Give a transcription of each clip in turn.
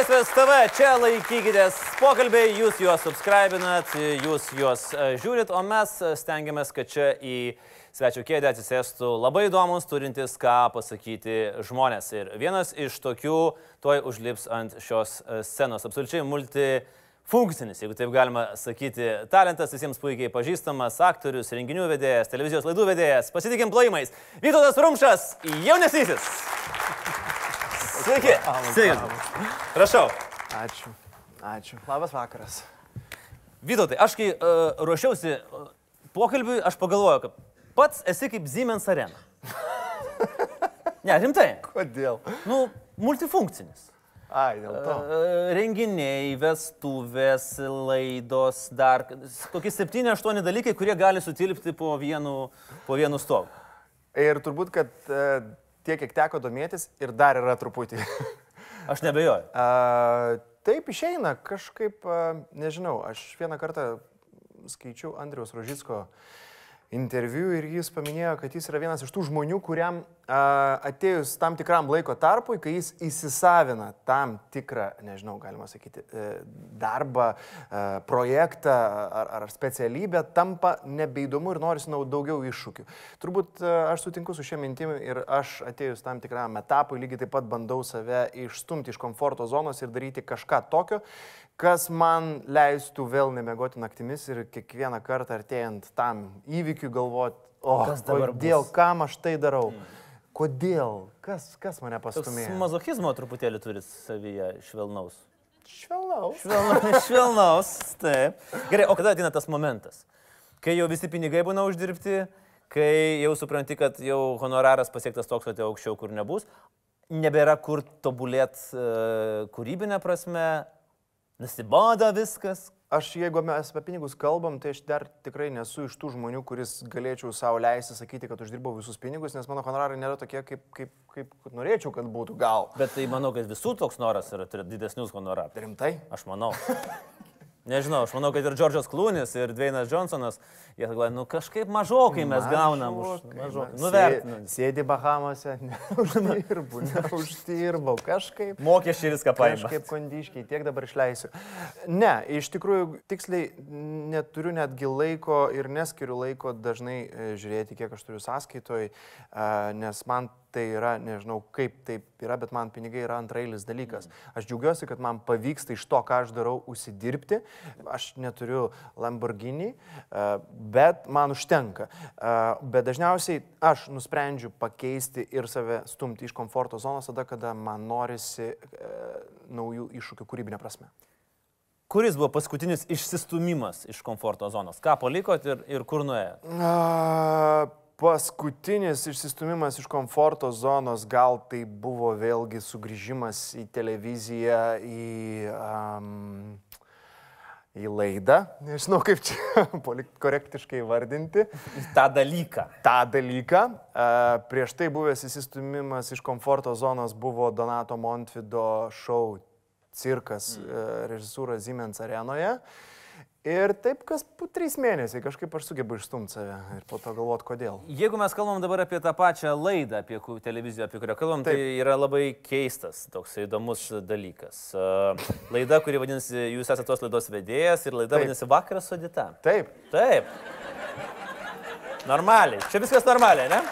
Laisvės TV, čia laikykitės pokalbiai, jūs juos subscribinat, jūs juos e, žiūrit, o mes stengiamės, kad čia į svečio kėdę atsisėstų labai įdomus, turintis ką pasakyti žmonės. Ir vienas iš tokių tuoj užlips ant šios e, scenos. Absoliučiai multifunkcinis, jeigu taip galima sakyti, talentas visiems puikiai pažįstamas, aktorius, renginių vedėjas, televizijos laidų vedėjas, pasitikim plaimais. Vytautas Rumšas, jaunesnysis. Sveiki. Sveiki. Prašau. Ačiū. Ačiū. Labas vakaras. Vytautai, aš kai uh, ruošiausi uh, pokalbiui, aš pagalvojau, kad pats esi kaip Siemens arena. Ne, rimtai. Kodėl? Nu, multifunkcinis. Ai, dėl to. Uh, renginiai, vestuvės, laidos, dar kokie 7-8 dalykai, kurie gali sutilpti po vienu, po vienu stogu. Ir turbūt, kad e, tiek, kiek teko domėtis, ir dar yra truputį. Aš nebejoju. A, taip išeina, kažkaip, a, nežinau, aš vieną kartą skaičiau Andriaus Rožitsko interviu ir jis paminėjo, kad jis yra vienas iš tų žmonių, kuriam a, atėjus tam tikram laiko tarpui, kai jis įsisavina tam tikrą, nežinau, galima sakyti, e, darbą, e, projektą ar, ar specialybę, tampa nebeįdomu ir norisi daugiau iššūkių. Turbūt e, aš sutinku su šia mintimi ir aš atėjus tam tikram etapui lygiai taip pat bandau save išstumti iš komforto zonos ir daryti kažką tokio, kas man leistų vėl nemegoti naktimis ir kiekvieną kartą artėjant tam įvykiui galvoti, o Kas dabar kodėl, bus?" kam aš tai darau, kodėl, kas, kas mane Toks pastumėjo. mazochizmo truputėlį turi savyje švelnaus. Švelnau. Švelnaus, švelnaus, taip. Gerai, o kada ateina tas momentas? Kai jau visi pinigai būna uždirbti, kai jau supranti, kad jau honoraras pasiektas toks, kad jau aukščiau kur nebus, nebėra kur tobulėti e, kūrybinė prasme, nusiboda viskas. Aš, jeigu mes apie pinigus kalbam, tai aš dar tikrai nesu iš tų žmonių, kuris galėčiau savo leisti sakyti, kad uždirbau visus pinigus, nes mano honorarai nėra tokie, kaip, kaip, kaip norėčiau, kad būtų. Gal. Bet tai manau, kad visų toks noras yra turėti didesnius honorarus. Rimtai? Aš manau. Nežinau, aš manau, kad ir Džordžas Klūnis, ir Dveinas Johnsonas, jie galvoja, nu kažkaip mažokai mes gaunam už Mažokai, mažokai. Nuvertinu. Sė- Sėdi Bahamose, neuždirbu, neuždirbau, kažkaip. Mokesčiai viską paima. Kažkaip kondiškiai, tiek dabar išleisiu. Ne, iš tikrųjų, tiksliai neturiu netgi laiko ir neskiriu laiko dažnai e, žiūrėti, kiek aš turiu sąskaitoj, e, nes man tai yra, nežinau kaip taip yra, bet man pinigai yra antrailis dalykas. Aš džiaugiuosi, kad man pavyksta iš to, ką aš darau, užsidirbti. Aš neturiu Lamborghini, e, bet man užtenka. E, Bet dažniausiai aš nusprendžiu pakeisti ir save stumti iš komforto zonos tada, kada man norisi e, naujų iššūkių kūrybinė prasme. Kuris buvo paskutinis išsistumimas iš komforto zonos? Ką palikot ir, ir kur nuėjo? A, Paskutinis išsistumimas iš komforto zonos gal tai buvo vėlgi sugrįžimas į televiziją, į, um, į laidą, nežinau kaip čia korektiškai vardinti, Ta dalyką. tą dalyką. A, Prieš tai buvęs įsistumimas iš komforto zonos buvo Donato Montvido šou cirkas mm. režisūra Siemens arenoje. Ir taip kas po trys mėnesiai kažkaip aš sugebu išstumti save ir po to galvoti, kodėl. Jeigu mes kalbam dabar apie tą pačią laidą, apie televiziją, apie kurią kalbam, Taip. Taip. tai yra labai keistas, toks įdomus dalykas. Laida, kuri vadinasi, jūs esate tos laidos vedėjas ir laida Taip. vadinasi Vakaras su Dita. Taip, Taip. Normaliai. Čia viskas normaliai, ne?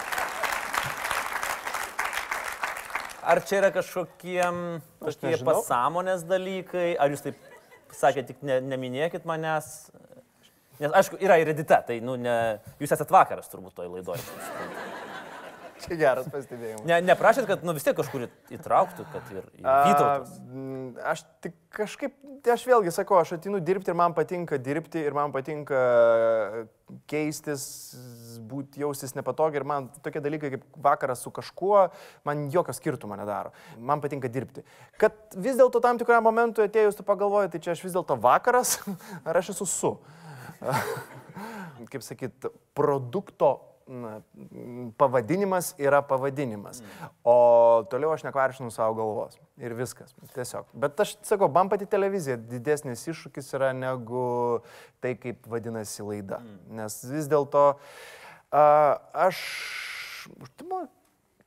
Ar čia yra kažkokie, kažkokie pasąmonės dalykai, ar jūs taip sakėte, tik ne, neminėkit manęs? Nes, aišku, yra ir edita, tai, nu, ne, jūs esat vakaras turbūt toj laidoje. Čia geras pastebėjimas. Ne, neprašėt, kad, nu, vis tiek kažkur įtrauktų, kad ir. A, mm, Aš tik kažkaip, aš vėlgi sakau, aš atinu dirbti ir man patinka dirbti ir man patinka keistis, būti jaustis nepatogiai ir man tokie dalykai kaip vakaras su kažkuo, man jokio skirtumo nedaro. Man patinka dirbti. Kad vis dėlto tam tikram momentui atėjus tu pagalvoji, tai čia aš vis dėlto vakaras ar aš esu su. Kaip sakyt, produkto na, pavadinimas yra pavadinimas. O toliau aš nekvaršinu savo galvos. Ir viskas. Tiesiog. Bet aš sakau, man pati televizija didesnis iššūkis yra negu tai, kaip vadinasi laida. Nes vis dėlto aš...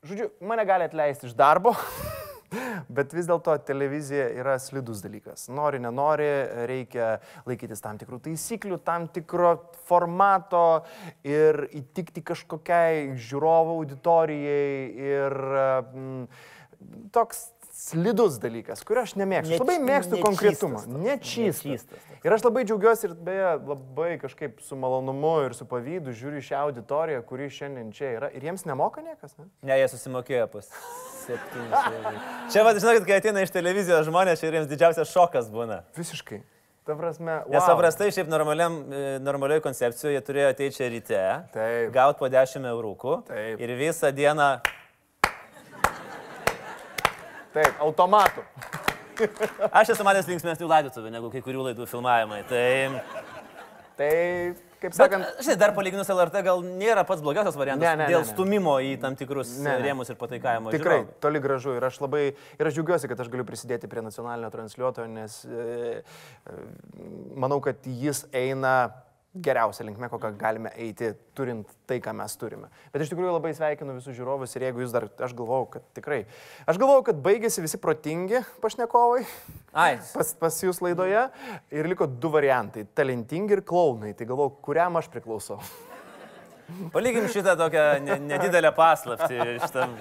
Žodžiu, mane gali atleisti iš darbo. Bet vis dėlto televizija yra slidus dalykas. Nori, nenori, reikia laikytis tam tikrų taisyklių, tam tikro formato ir įtikti kažkokiai žiūrovo auditorijai ir mm, toks slidus dalykas, kurio aš nemėgstu. Aš labai mėgstu nečystas konkretumą. Nečystas. Nečystas. Ir aš labai džiaugiuosi ir beje labai kažkaip su malonumu ir su pavydu žiūriu šią auditoriją, kuri šiandien čia yra. Ir jiems nemoka niekas, ne? Ne, jie susimokėjo pas septynis. eurus. Čia, va, žinokit, kai ateina iš televizijos žmonės, čia jiems didžiausias šokas būna. Visiškai. Ta prasme, wow. Nes paprastai šiaip normaliam, e, normalioj koncepcijoje jie turėjo ateiti čia ryte, Taip. gauti po 10 eurų Taip. ir visą dieną Taip, automatų. Aš esu matęs linksmesnių laidotuvių negu kai kurių laidų filmavimai. Tai, Tai, kaip bet, sakant, žinai, dar palyginus LRT gal nėra pats blogiausias variantas Ne, ne, ne, dėl ne. stumimo į tam tikrus Ne, ne. rėmus ir pataikavimo. tikrai žiūrovui. toli gražu. Ir aš labai, ir aš džiaugiuosi, kad aš galiu prisidėti prie nacionalinio transliuotojo, nes e, e, manau, kad jis eina geriausia linkme, kokią galime eiti, turint tai, ką mes turime. Bet iš tikrųjų labai sveikinu visus žiūrovus ir jeigu jūs dar, aš galvau, kad tikrai, aš galvau, kad baigėsi visi protingi pašnekovai Ai, pas, pas jūs laidoje ir liko du variantai - talentingi ir klaunai. Tai galvau, kuriam aš priklausau. Palyginti šitą tokią ne- nedidelę paslaptį šitam,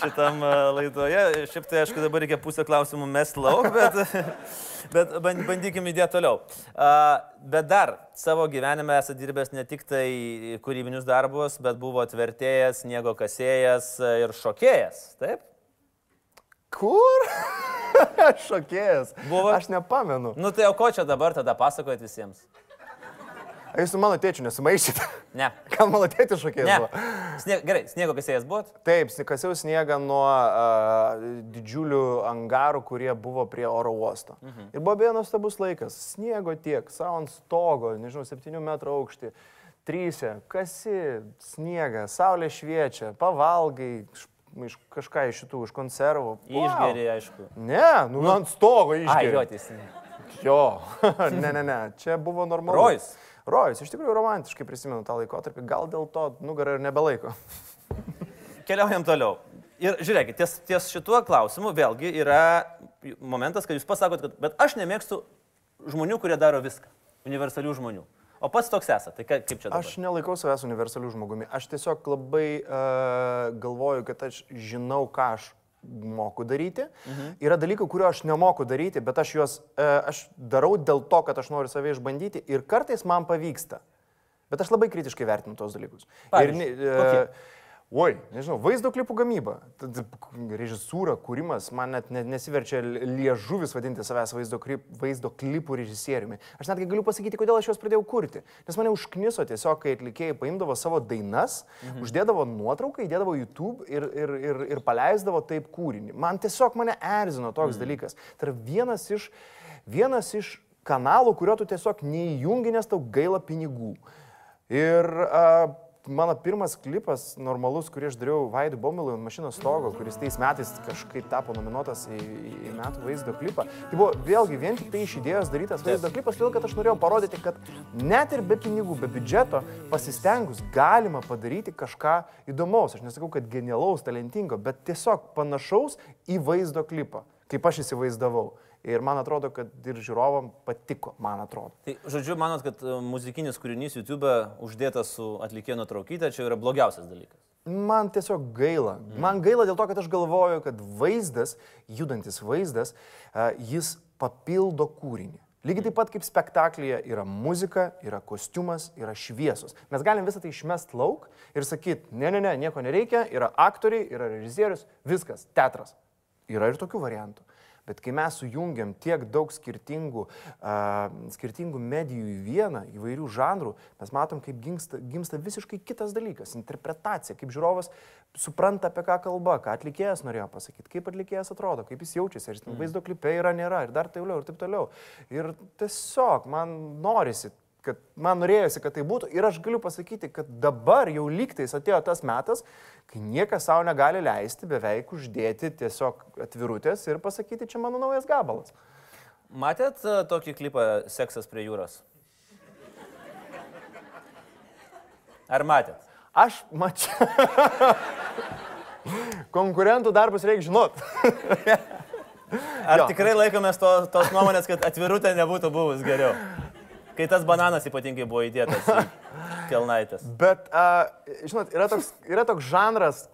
šitam e, laidoje. Šiaip tai, aišku, dabar reikia pusę klausimų mest lauk, bet, bet ban- bandykim įdėti toliau. Bet dar savo gyvenime esate dirbęs ne tik tai kūrybinius darbus, bet buvo atvertėjas, sniego kasėjas ir šokėjas. Taip? Kur? Šokėjas. Buvo? Aš nepamenu. Nu tai o ko čia dabar tada pasakojat visiems? Jūs su mano tėčiu nesumaišyte? Ne. Gal mano tėtis šokėjas Ne. buvo? Snie... Gerai, sniego kasėjas buvot? Taip, kasiau sniegą nuo uh, didžiulių angarų, kurie buvo prie oro uosto. Mhm. Ir buvo beje nuostabus laikas. Sniego tiek, savo ant stogo, nežinau, 7 metrų aukštį. Trysia, kasi sniegą, saulė šviečia, pavalgai iš, kažką iš šitų, iš konservų. Vau. Išgeriai, aišku. Ne, nu ant stogo Ai, išgeriai. jo, teisingai. Jo, ne, ne, ne, čia buvo normalu. Rojus. Rojus, iš tikrųjų romantiškai prisimenu tą laikotarpį, gal dėl to nugarą ir nebelaiko. Keliaujam toliau. Ir žiūrėkit, ties, ties šituo klausimu vėlgi yra momentas, kad jūs pasakot, kad bet aš nemėgstu žmonių, kurie daro viską. Universalių žmonių. O pats toks esate. Tai ka- kaip čia dabar? Aš nelaikau savęs universalių žmogumi. Aš tiesiog labai uh, galvoju, kad aš žinau, ką aš moku daryti. Mhm. Yra dalykų, kuriuo aš nemoku daryti, bet aš juos uh, aš darau dėl to, kad aš noriu save išbandyti ir kartais man pavyksta. Bet aš labai kritiškai vertinu tos dalykus. Pavyzdžiui, ir, ne- kokie? Oi, nežinau, vaizdo klipų gamyba, režisūra, kūrimas, man net ne- nesiverčia liežuvis vadinti savęs vaizdo, klip, vaizdo klipų režisieriumi. Aš netgi galiu pasakyti, kodėl aš juos pradėjau kurti. Nes mane užkniso tiesiog, kai atlikėjai paimdavo savo dainas, mhm. uždėdavo nuotrauką, įdėdavo YouTube ir, ir, ir, ir paleisdavo taip kūrinį. Man tiesiog mane erzino toks mhm. dalykas. Tai yra vienas iš, vienas iš kanalų, kurio tu tiesiog neįjungi, nes tau gaila pinigų. Ir uh, mano pirmas klipas, normalus, kurį aš dariau Vaidų Bomilui ant mašinos stogo, kuris tais metais kažkaip tapo nominuotas į, į, į metų vaizdo klipą. Tai buvo vėlgi vien tik tai iš idėjos darytas vaizdo klipas, todėl kad aš norėjau parodyti, kad net ir be pinigų, be biudžeto, pasistengus galima padaryti kažką įdomaus. Aš nesakau, kad genialaus, talentingo, bet tiesiog panašaus į vaizdo klipą, kaip aš įsivaizdavau. Ir man atrodo, kad ir žiūrovam patiko, man atrodo. Tai žodžiu, manot, kad e, muzikinis kūrinys YouTube uždėtas su atlikėjo nuotraukyte, čia yra blogiausias dalykas. Man tiesiog gaila. Man gaila dėl to, kad aš galvoju, kad vaizdas, judantis vaizdas, a, jis papildo kūrinį. Lygiai taip pat kaip spektaklyje yra muzika, yra kostiumas, yra šviesos. Mes galim visą tai išmest lauk ir sakyti, ne, ne, ne, nieko nereikia, yra aktoriai, yra režisierius, viskas, teatras. Yra ir tokių variantų. Bet kai mes sujungiam tiek daug skirtingų, uh, skirtingų medijų į vieną, įvairių žanrų, mes matom, kaip gimsta, gimsta visiškai kitas dalykas - interpretacija, kaip žiūrovas supranta, apie ką kalba, ką atlikėjas norėjo pasakyti, kaip atlikėjas atrodo, kaip jis jaučiasi, ar jis ten vaizdo klipe yra, nėra ir dar toliau ir taip toliau. Ir tiesiog man norisi kad man norėjosi, kad tai būtų. Ir aš galiu pasakyti, kad dabar jau lygtais atėjo tas metas, kai niekas savo negali leisti beveik uždėti tiesiog atvirutės ir pasakyti, čia mano naujas gabalas. Matėt e, tokį klipą Seksas prie jūros? Ar matėt? Aš mačiau. Konkurentų darbus reikia žinot. Ar Jo. tikrai laikomės to, tos nuomonės, kad atvirutė nebūtų buvus geriau? Kai tas bananas ypatingai buvo įdėtas į kelnaitės. Bet, uh, žinot, yra toks, yra toks žanras,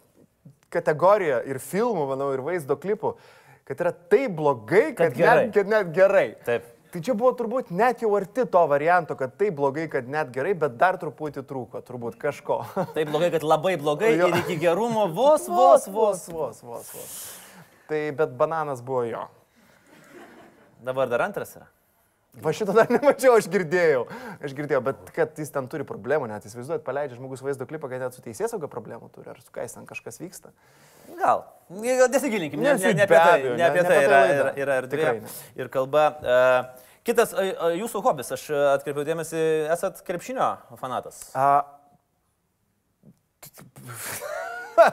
kategorija ir filmų, manau, ir vaizdo klipų, kad yra taip blogai, kad, Kad gerai. Net, kad net gerai. Taip. Tai čia buvo turbūt net jau arti to varianto, kad taip blogai, kad net gerai, bet dar truputį trūko, turbūt kažko. Taip blogai, kad labai blogai Jo. ir iki gerumo vos, vos, vos. vos, vos, vos. Tai bet bananas buvo jo. Dabar dar antras yra. Va šito dar nemačiau, aš girdėjau. Aš girdėjau, bet kad jis ten turi problemų, net įsivaizduojat, paleidžia žmogus vaizdo klipą, kad net su teisėsauga problemų turi, ar su kais ten kažkas vyksta. Gal. Gal Nesigilinkim, ne, ne, ne apie tai, ne apie tai yra, tai yra, laida. yra erdvė Tikrai ir kalba. Uh, kitas a, jūsų hobis, aš atkreipiau dėmesį, esat krepšinio fanatas. A...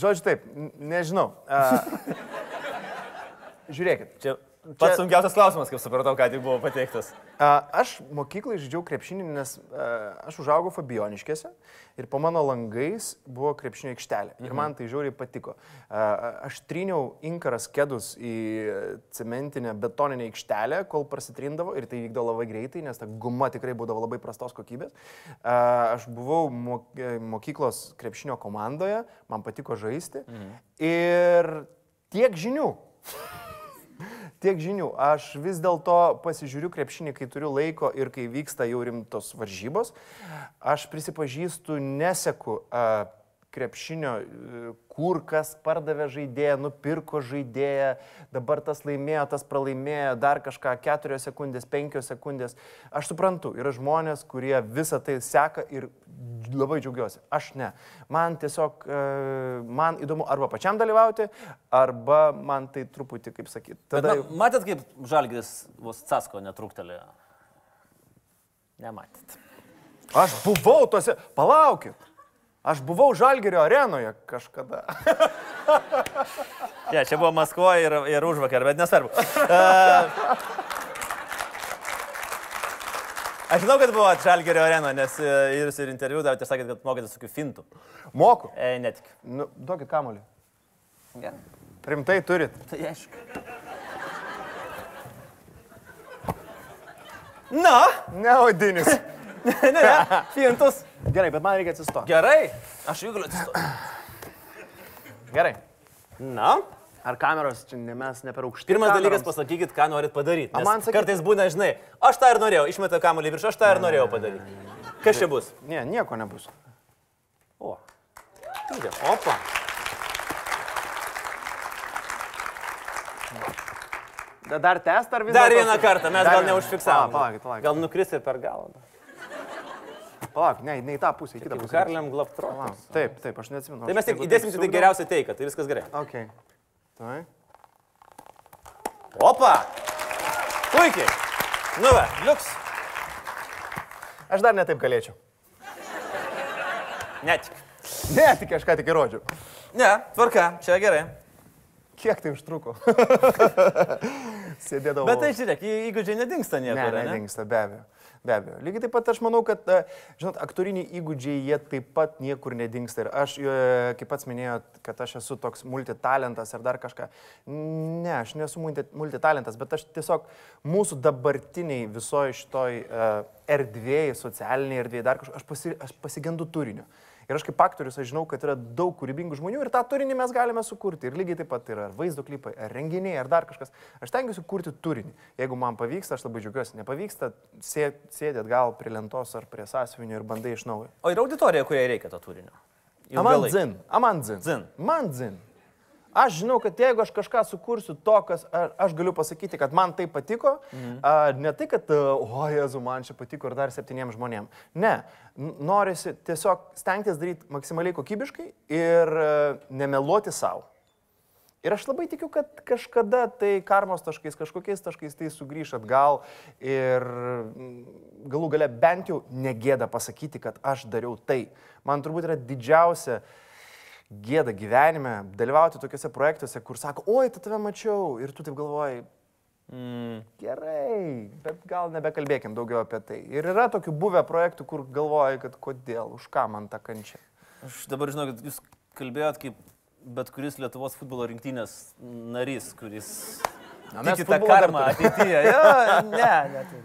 Žodžiu taip, nežinau. A... Žiūrėkit. Čia pats sunkiausias klausimas, kaip supratau, ką tik buvo pateiktas. A, Aš mokyklai žaidžiau krepšinį, nes aš užaugau Fabioniškėse ir po mano langais buvo krepšinio aikštelė. Ir man tai žiauriai patiko. A, Aš tryniau inkaras kedus į cementinę betoninę aikštelę, kol prasitrindavo ir tai vykdavo labai greitai, nes ta guma tikrai būdavo labai prastos kokybės. A, Aš buvau mok- mokyklos krepšinio komandoje, man patiko žaisti ir tiek žinių. Tiek žinių. Aš vis dėlto pasižiūriu krepšinį, kai turiu laiko ir kai vyksta jau rimtos varžybos. Aš prisipažįstu, neseku a, krepšinio, kur kas pardavė žaidėją, nupirko žaidėją, dabar tas laimėjo, tas pralaimėjo, dar kažką, keturios sekundės, penkios sekundės. Aš suprantu, yra žmonės, kurie visą tai seka ir labai džiaugiuosi. Aš ne. Man tiesiog, e, man įdomu arba pačiam dalyvauti, arba man tai truputį, kaip sakyti. Tada... Tada... Matėt, kaip Žalgris vos Casko netruktelėjo? Nematėt. Aš buvau tose, palaukit. Aš buvau Žalgerio arenoje kažkada. Ja, čia buvo Maskvoje ir, ir užvakar, bet nesvarbu. Uh, aš žinau, kad buvo Žalgerio arena, nes e, jūs ir interviu davėte, sakėt, kad mokėtės tokių fintų. Moku. E, netikiu. Nu, duokit kamuolį. Ja. Rimtai turit. Tai aišku. Na, Neaudinis. ne, ne, fintus. Gerai, bet man reikia atsistoti. Gerai, aš jų galiu atsistoti. Gerai. Na, Ar kameros čia ne mes ne per aukštai? pirmas dalykas pasakykit, ką norit padaryti. Man sakyk- Kartais būna, žinai, aš tą ir norėjau, išmeta kamuolį virš, aš tą ir norėjau padaryti. Kas čia bus? Ne, nieko nebus. O. Opa. Da- Dar test ar vis Dar vieną kartą, mes Dar gal neužfiksavom. Palauk, palaukit, palaukit. Gal nukris ir per galvą. Palauk, ne, ne į tą pusę, į kitą pusę. Globetrotters. Palauk. Taip, taip, aš neatsimenu. Tai mes tik įdėsim taip tik tai geriausią teiką, tai viskas gerai. Ok. Tai. Opa! Puikiai. Nu, va, liuks. Aš dar netaip galėčiau. Netik. Ne, tik aš ką tik įrodžiau. Ne, tvarka, čia gerai. Kiek tai užtruko? Sėdėdavau. Bet tai žiūrėk, įgūdžiai nedingsta Ne, niekur. Ne, nedingsta, be abejo. Be abejo. Lygiai taip pat aš manau, kad, e, žinot, aktoriniai įgūdžiai, jie taip pat niekur nedingsta. Ir aš, e, kaip pats minėjot, kad aš esu toks multitalentas ar dar kažką. Ne, aš nesu multi- multitalentas, bet aš tiesiog mūsų dabartiniai visoji šitoj uh, erdvėjai, socialiniai erdvėjai, dar kažką, aš, pasi, aš pasigendu turinio. Ir aš kaip aktorius, aš žinau, kad yra daug kūrybingų žmonių ir tą turinį mes galime sukurti. Ir lygiai taip pat yra ar vaizdo klipai, ar renginiai, ar dar kažkas. Aš tengiuosi kurti turinį. Jeigu man pavyksta, aš labai džiaugiuosi. Nepavyksta, sė- sėdėt gal prie lentos ar prie sąsiuvinio ir bandai iš naujo. O ir auditorija, kuriai reikia to turinio. Aman dzin, aman dzin. Dzin. Man dzin. Aš žinau, kad jeigu aš kažką sukursiu to, kas aš galiu pasakyti, kad man tai patiko, mhm. a, ne tai, kad, o Jezu, man čia patiko ir dar septyniems žmonėms. Ne, norisi tiesiog stengtis daryti maksimaliai kokybiškai ir a, nemeluoti savo. Ir aš labai tikiu, kad kažkada tai karmos taškais, kažkokiais taškais tai sugrįš atgal ir galų gale bent jau negėda pasakyti, kad aš dariau tai. Man turbūt yra didžiausia gėda gyvenime dalyvauti tokiuose projektuose, kur sako, oi, tu tave mačiau ir tu taip galvoji, Mm. gerai, bet gal nebekalbėkim daugiau apie tai. Ir yra tokių buvę projektų, kur galvoji, kad kodėl, už ką man ta kančia. Aš dabar žinau, kad jūs kalbėjot kaip bet kuris Lietuvos futbolo rinktinės narys, kuris Na, mes tiki tą futbolą dar karmą ateityje. Jo, ne, ne. tai-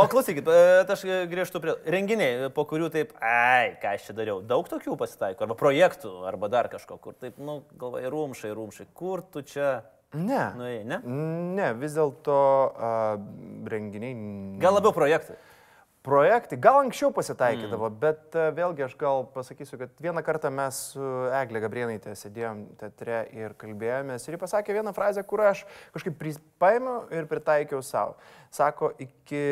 O klausykit, e, aš grįžtu prie renginiai, po kurių taip, ai, ką aš čia dariau. Daug tokių pasitaiko, arba projektų, arba dar kažko, kur taip, nu, galvai, rūmšai, rūmšai, kur tu čia Ne. nuėjai, ne? Ne, vis dėlto uh, renginiai. Gal labiau projektai. Projektai, gal anksčiau pasitaikydavo, mm. bet uh, vėlgi aš gal pasakysiu, kad vieną kartą mes su Eglė Gabrienaitė sėdėjom teatre ir kalbėjomės ir ji pasakė vieną frazę, kur aš kažkaip paėmiau ir pritaikiau savo. Sako, iki,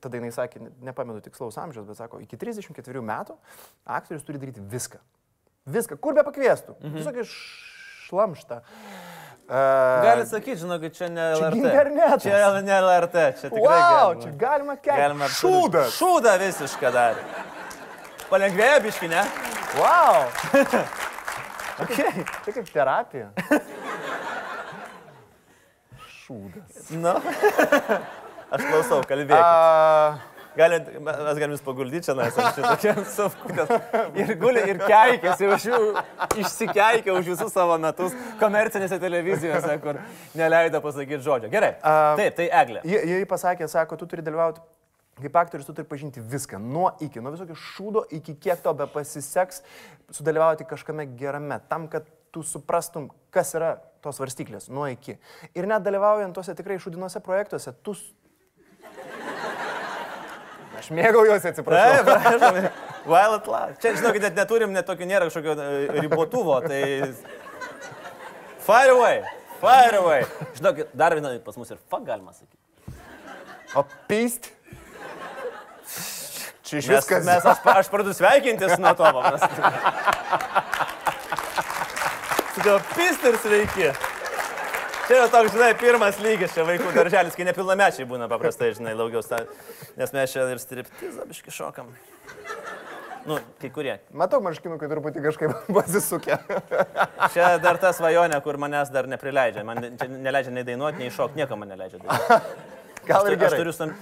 tada jinai sakė, ne- nepamenu tikslaus amžiaus, bet sako, iki 34 metų aktorius turi daryti viską. Viską, kur be pakviestų. Mhm. Iš šlamštą. Uh, Galit sakyti, žinokit, čia ne Čia LRT. internetas. Čia ne LRT, čia tikrai Wow, galima. čia galima kelti. Galima Šūdas. Šūdą visišką darė. Palengvėjo biški, ne? Wow. okay. Tai kaip terapija. Šūdas. Nu. Aš klausau, kalbėk. A, Galit, mes galim jūs paguldyti čia, nes aš čia tokia suvkutės. Ir guli, ir keikėsi už jų, išsikeikė už visus savo metus komercinėse televizijose, kur neleido pasakyti žodžio. Gerai. A, Taip, tai eglė. Jie, jie pasakė, sako, tu turi dalyvauti. Kaip aktorius tu turi pažinti viską, nuo iki, nuo visokio šūdo iki kiek tau be pasiseks sudalyvauti kažkame gerame, tam, kad tu suprastum, kas yra tos varstyklės, nuo iki. Ir net dalyvaujant tose tikrai šūdinuose projektuose, tu... Aš mėgaujuosi, atsiprašau. Taip, prašom. Violet Love. Čia, žinokit, net neturim, net tokio nėra kažkokio e, ribotuvo, tai... Fire away, fire away. Žinokit, dar vieną pas mus ir fuck galima sakyti. O pyst? Čia iš Mes, viskas. mes aš, aš pradedu sveikintis nuo to, paprastai. Sakau, pist ir sveiki. Čia yra toks, žinai, pirmas lygis čia vaikų darželis, kai nepilnamečiai būna paprastai, žinai, daugiau, sta... nes mes čia ir striptizą biški šokam. Nu, kai kurie. Matau marškinukai truputį kažkaip pasisukė. Čia dar ta svajonė, kur manęs dar neprileidžia. Man čia neleidžia nei dainuoti, nei šokti, nieko man neleidžia daryti. Gal ir tu- Aš gerai. turiu sam...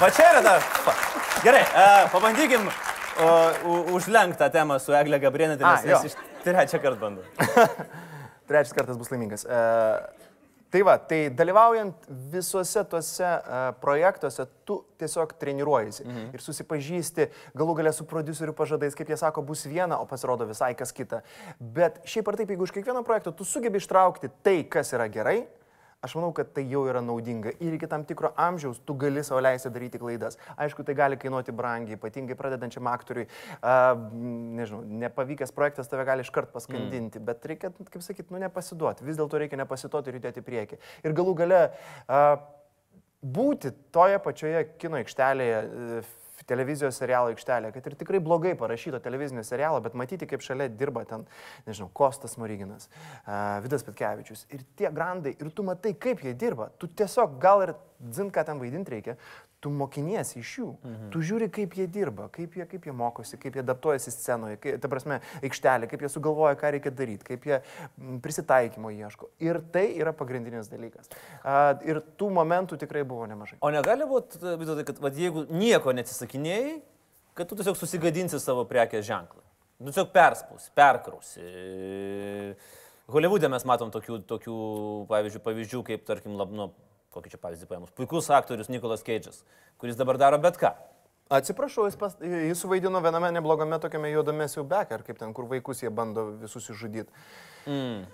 Va čia yra ta... fa. Gerai, uh, pabandykim uh, užlenkti tą temą su Egle Gabrienė, nes jo. jis iš trečią kartą bandau. Trečias kartas bus laimingas. E, tai va, tai dalyvaujant visuose tuose e, projektuose, tu tiesiog treniruojasi mhm. ir susipažįsti galų galę su producerių pažadais, kaip jie sako, bus viena, o pasirodo visai kas kita. Bet šiaip ar taip, jeigu iš kiekvieno projekto tu sugebi ištraukti tai, kas yra gerai, Aš manau, kad tai jau yra naudinga ir iki tam tikro amžiaus tu gali savo leisti daryti klaidas. Aišku, tai gali kainuoti brangiai, ypatingai pradedančiam aktoriui. A, nežinau, nepavykęs projektas tave gali iškart paskandinti, mm. bet reikia, kaip sakyt, nu nepasiduoti. Vis dėlto reikia nepasiduoti ir judėti į priekį. Ir galų gale a, būti toje pačioje kino aikštelėje, e, televizijos serialo aikštelėje, kad ir tikrai blogai parašyto televizinio serialo, bet matyti, kaip šalia dirba ten, nežinau, Kostas Moryginas, uh, Vidas Petkevičius. Ir tie grandai, ir tu matai, kaip jie dirba, tu tiesiog gal ir dzin, ką ten vaidinti reikia, tu mokiniesi iš jų, mhm. tu žiūri, kaip jie dirba, kaip jie, kaip jie mokosi, kaip jie adaptuojasi scenoje, kaip, ta prasme, aikštelė, kaip jie sugalvoja, ką reikia daryti, kaip jie prisitaikymo ieško. Ir tai yra pagrindinis dalykas. Uh, ir tų momentų tikrai buvo nemažai. O negali būti, Vytautai, kad vat, jeigu nieko neatsisakinėjai, kad tu tiesiog susigadinsi savo prekės ženklą. Nu, tiesiog perspaus, perkrausi. Holivudė mes matom tokių, tokių pavyzdžių, pavyzdžių kaip, tarkim, lab, nu, kokį čia pavyzdį paėmus, puikus aktorius Nikolas Keidžas, kuris dabar daro bet ką. Atsiprašau, jis, pas, jis suvaidino viename neblogame tokiame juodame siubeke, ar kaip ten, kur vaikus jie bando visus išžudyti. Mm.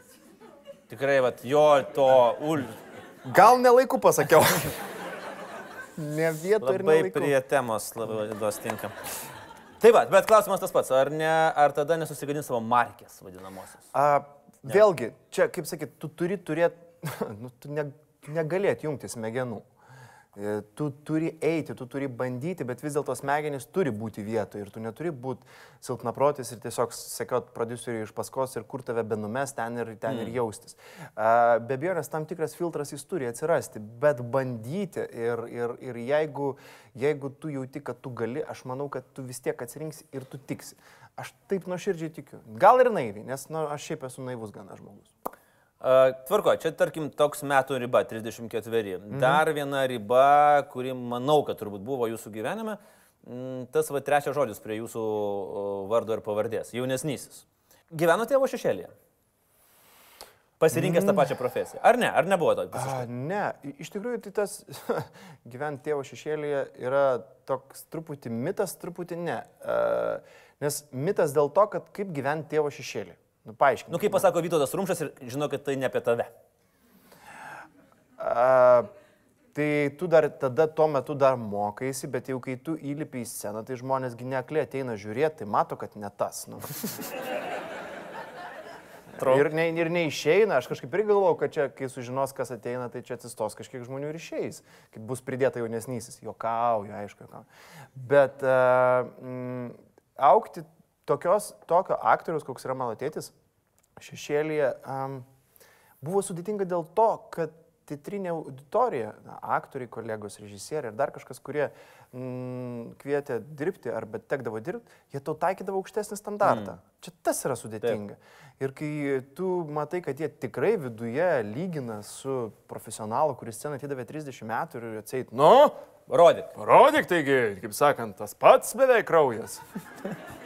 Tikrai, vat, jo to ul... Gal nelaiku pasakiau. ne vietoj ir labai nelaiku. prie temos labai duos tinkam. Tai va, bet klausimas tas pats, ar, ne, ar tada nesusigadins savo markės vadinamosios? A, vėlgi, čia, kaip sakyt, tu turi turėti, nu, tu ne, negalėt jungti smegenų. E, Tu turi eiti, tu turi bandyti, bet vis dėlto smegenys turi būti vietoje ir tu neturi būti silpnaprotis ir tiesiog sekiot produceriui iš paskos ir kur tave benumes ten ir, ten mm. ir jaustis. Be abejo, nes tam tikras filtras jis turi atsirasti, bet bandyti ir, ir, ir jeigu, jeigu tu jauti, kad tu gali, aš manau, kad tu vis tiek atsirinksi ir tu tiksi. Aš taip nuoširdžiai tikiu. Gal ir naiviai, nes nu, aš šiaip esu naivus gana žmogus. Tvarko, čia tarkim toks metų riba, 34. Mhm. Dar viena riba, kuri manau, kad turbūt buvo jūsų gyvenime, mm, tas va trečias žodis prie jūsų vardo ir pavardės - jaunesnysis. Gyveno tėvo šešėlėje? Pasirinkęs tą pačią profesiją. Ar ne? Ar nebuvo to? A, ne, iš tikrųjų tai tas gyventi tėvo šešėlyje yra toks truputį mitas, truputį ne. A, nes mitas dėl to, kad kaip gyventi tėvo šešėlį. Nu, paaiškink. Nu, kaip pasako Vytautas Rumšas ir žino, kad tai ne apie tave. A, tai tu dar tada tuo metu dar mokaisi, bet jau kai tu įlipi į sceną, tai žmonėsgi nekliai ateina žiūrėti, tai mato, kad ne tas. Nu. Ir, ne, ir neišeina, aš kažkaip ir galvojau, kad čia, kai sužinos, kas ateina, tai čia atsistos kažkiek žmonių ir išeis, kai bus pridėta jaunesnysis. Jokauju, aišku, jokauju. Bet uh, mm, aukti tokios, tokio aktoriaus, koks yra mano tėtis, šešėlyje, um, buvo sudėtinga dėl to, kad teatrinė auditorija, na, aktoriai, kolegos, režisieriai ir dar kažkas, kurie mm, kvietė dirbti arba tekdavo dirbti, jie tau taikydavo aukštesnį standartą. Mm. Čia tas yra sudėtinga. Taip. Ir kai tu matai, kad jie tikrai viduje lygina su profesionalu, kuris sceną atidavė 30 metų ir atseit, nu, Rodyk. parodyk taigi, kaip sakant, tas pats beveik kraujas.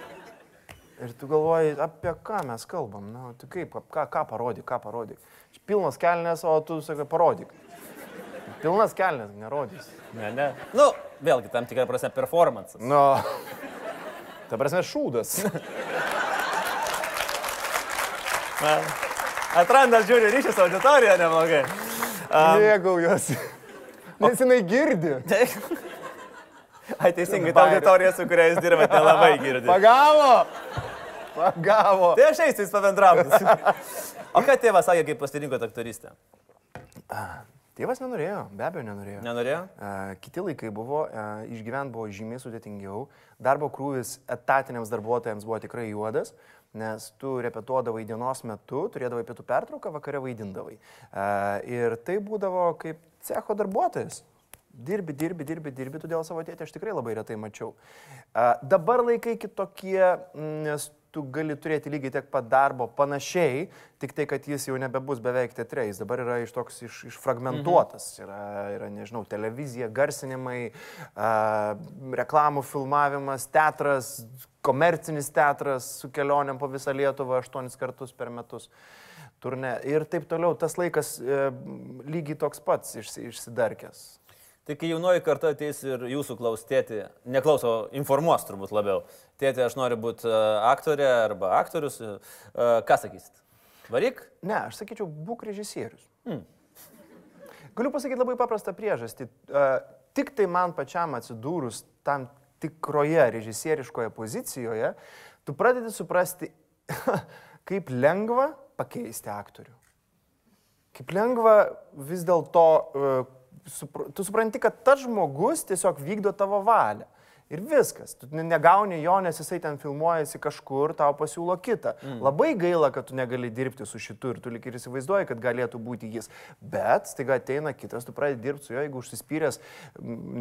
Ir tu galvoji, apie ką mes kalbam, na, tu kaip, ką, ką parodyk, ką parodyk. Pilnas kelnes, o tu sakai, parodyk. Pilnas kelnes, nerodys. Ne, ne. Nu, vėlgi, tam tikrą prasme performance. Nu, ta prasme, šūdas. Atrandas žiūri ryšį su auditorija neblogai. Um, Mėgaujuosi. Nes jinai girdi. Ai, teisingai, ta auditorija, su kuria jūs dirbate, nelabai girdi. Pagavo. Pagavo. Tai aš eisiu, jis pabendrautis. O ką tėvas sakė, kaip pasirinko aktoristę? Tėvas nenorėjo, be abejo nenorėjo. Nenorėjo? Kiti laikai buvo, išgyvent buvo žymiai sudėtingiau, darbo krūvis etatiniams darbuotojams buvo tikrai juodas, nes tu repetuodavai dienos metu, turėdavai pietų pertrauką, vakare vaidindavai. Ir tai būdavo kaip cecho darbuotojas. Dirbi, dirbi, dirbi, dirbi, todėl savo tėtį aš tikrai labai retai mačiau. Uh, dabar laikai kitokie, nes tu gali turėti lygiai tiek pat darbo panašiai, tik tai, kad jis jau nebebus beveik teatre, jis dabar yra iš toks iš, išfragmentuotas. Mhm. Yra, yra, nežinau, televizija, garsinimai, uh, reklamų filmavimas, teatras, komercinis teatras su kelioniam po visą Lietuvą aštuonis kartus per metus. Turne. Ir taip toliau, tas laikas e, lygiai toks pats išsi, išsidarkęs. Tai kai jaunoji karta ateis ir jūsų klaus tėti, neklauso, informuos turbūt labiau. Tėti, aš noriu būti aktorė arba aktorius, ką sakysit? Varyk? Ne, aš sakyčiau, būk režisierius. Hmm. Galiu pasakyti labai paprastą priežastį. Tik tai man pačiam atsidūrus tam tikroje režisieriškoje pozicijoje, tu pradedi suprasti, kaip lengva pakeisti aktorių. Kaip lengva vis dėlto tu supranti, kad tas žmogus tiesiog vykdo tavo valią. Ir viskas. Tu negauni jo, nes jisai ten filmuojasi kažkur, tau pasiūlo kitą. Mm. Labai gaila, kad tu negali dirbti su šitu ir tu lik ir įsivaizduoji, kad galėtų būti jis. Bet staiga ateina kitas, tu pradedi dirbti su juo, jeigu užsispyręs,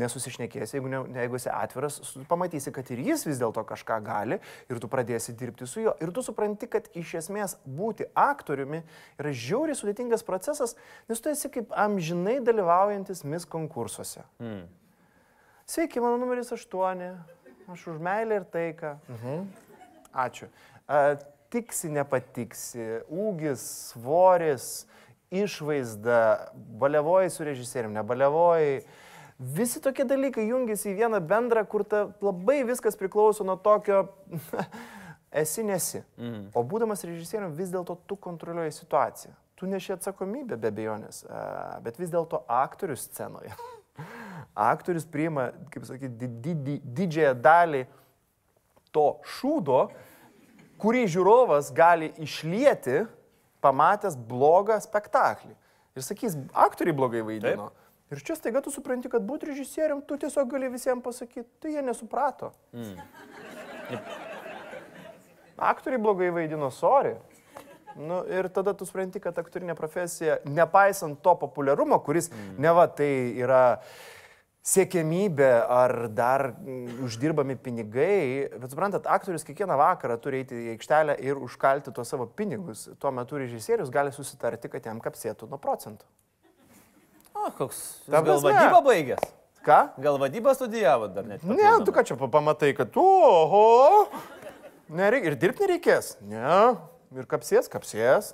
nesusišnekėsi, jeigu, ne, jeigu esi atviras, pamatysi, kad ir jis vis dėlto kažką gali ir tu pradėsi dirbti su juo. Ir tu supranti, kad iš esmės būti aktoriumi yra žiauriai sudėtingas procesas, nes tu esi kaip amžinai dalyvaujantis mis konkursuose. Mm. Sveiki, mano numeris 8. Aš už meilę ir taiką. Mhm. Ačiū. A, tiksi, nepatiksi, ūgis, svoris, išvaizda, balevoji su režisieriumi, nebalevoji. Visi tokie dalykai jungiasi į vieną bendrą, kur ta labai viskas priklauso nuo tokio esi nesi. Mhm. O būdamas režisieriumi vis dėlto tu kontroliuoji situaciją. Tu neši atsakomybę be abejonės, bet vis dėlto aktorius scenoje. aktorius priima, kaip sakyti, di, di, didžiąją dalį to šūdo, kurį žiūrovas gali išlieti, pamatęs blogą spektaklį. Ir sakys, aktoriai blogai vaidino. Taip. Ir čia staiga tu supranti, kad būti režisierium, tu tiesiog gali visiems pasakyti, tai jie nesuprato. Mm. Aktoriai blogai vaidino, sorry. Nu, ir tada tu supranti, kad aktorinė profesija, nepaisant to populiarumo, kuris mm. neva tai yra siekiamybė ar dar uždirbami pinigai, bet suprantat, aktorius kiekvieną vakarą turi eiti į aikštelę ir užkalti tuos savo pinigus. Tuo metu režisierius gali susitarti, kad jam kapsėtų nuo procentų. O, koks. Gal vadyba baigęs? Ką? Gal vadybą studijavo dar net? Ne, tu ką čia pa- pamatai, kad oho, nereik, ir dirbti nereikės. Ne, ir kapsės, kapsės.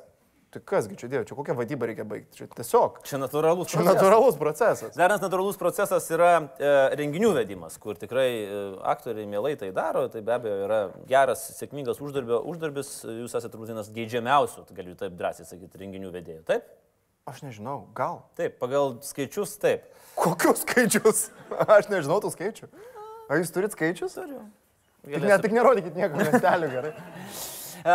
Tai kasgi čia dėjo, čia kokią vadybą reikia baigti. Čia tiesiog. Čia natūralus Čia procesas. natūralus procesas. Dar vienas natūralus procesas yra e, renginių vedimas, kur tikrai e, aktoriai mielai tai daro, tai be abejo yra geras, sėkmingas uždarbio, uždarbis, jūs esate turbūt vienas geidžiamiausių, tai galiu taip drąsiai sakyti, renginių vedėjų. Taip? Aš nežinau, gal. Taip, pagal skaičius taip. Kokius skaičius? Aš nežinau tų skaičių. Ar jūs turit skaičius? Turiu. Tik, ne, tik nerodykit nieko, miestelių gerai. E,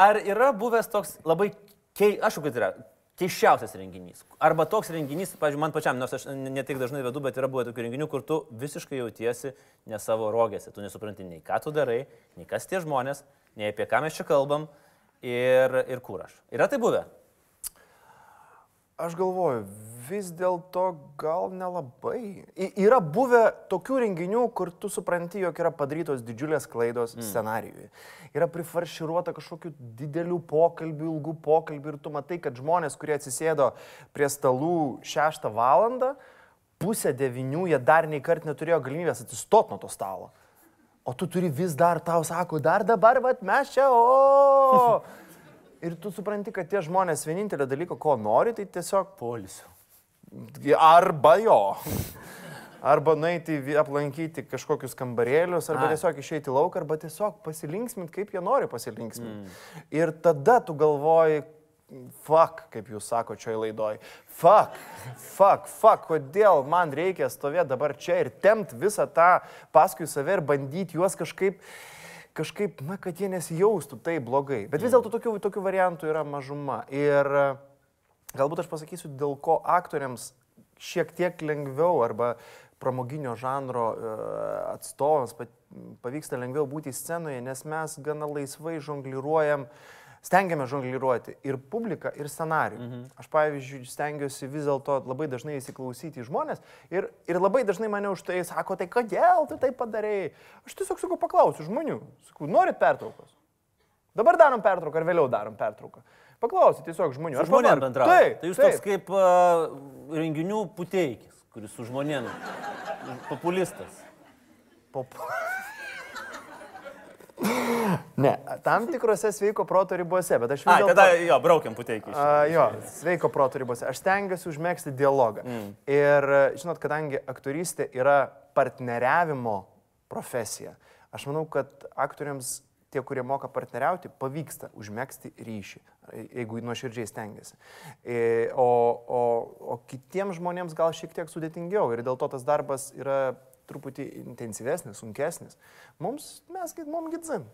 ar yra buvęs toks labai, kei, aš kad yra, keiščiausias renginys? Arba toks renginys, pavyzdžiui, man pačiam, nors aš ne tik dažnai vedu, bet yra buvę tokių renginių, kur tu visiškai jautiesi ne savo rogėse, tu nesupranti nei ką tu darai, nei kas tie žmonės, nei apie ką mes čia kalbam ir, ir kur aš. Yra tai buvę? Aš galvoju, vis dėlto gal nelabai. Y yra buvę tokių renginių, kur tu supranti, jog yra padarytos didžiulės klaidos mm. scenarijui. Yra prifarširuota kažkokių didelių pokalbių, ilgų pokalbių ir tu matai, kad žmonės, kurie atsisėdo prie stalų 6 valandą, pusę devinių jie dar nei kart neturėjo galimybės atsistot nuo to stalo. O tu turi vis dar, tau sako, dar dabar, vat mes čia, o. Ir tu supranti, kad tie žmonės vienintelio dalyko, ko nori, tai tiesiog Polisiu. arba jo. Arba nueiti aplankyti kažkokius kambarėlius, arba Ai. tiesiog išeiti į lauką, arba tiesiog pasilinksminti, kaip jie nori pasilinksminti. Mm. Ir tada tu galvoji, fuck, kaip jūs sako čia laidoj, fuck, fuck, fuck, kodėl man reikia stovėti dabar čia ir temti visą tą paskui save ir bandyti juos kažkaip kažkaip, na, kad jie nesijaustų taip blogai. Bet vis dėlto tokių, tokių variantų yra mažuma. Ir e, galbūt aš pasakysiu, dėl ko aktoriams šiek tiek lengviau arba pramoginio žanro e, atstovams pa- pavyksta lengviau būti scenoje, nes mes gana laisvai žongliruojam, stengiame žongliruoti ir publiką, ir scenarijų. Mhm. Aš, pavyzdžiui, stengiuosi vis dėlto labai dažnai įsiklausyti į žmonės ir, ir labai dažnai mane už tai sako, tai kodėl tu tai padarėjai? Aš tiesiog sakau, paklausiu žmonių, sakau, norit pertraukos? Dabar darom pertrauką ar vėliau darom pertrauką? Paklausyt tiesiog žmonių. Su žmonėm pavargau. bendrauja. Taip, tai jūs taip. toks kaip uh, renginių puteikis, kuris su žmonėm. Populistas. Pop... ne, tam tikrose sveiko proto ribose, bet aš vis A, dėlto... tada jo, braukiam puteikį. Jo, sveiko proto ribose. Aš stengiuosi užmėgsti dialogą. Mm. Ir, žinot, kadangi aktorystė yra partneriavimo profesija, aš manau, kad aktoriams, tie, kurie moka partneriauti, pavyksta užmėgsti ryšį, jeigu nuoširdžiai stengiasi. E, O, o, o kitiems žmonėms gal šiek tiek sudėtingiau ir dėl to tas darbas yra truputį intensyvesnis, sunkesnis. Mums, mes, mums gidzin.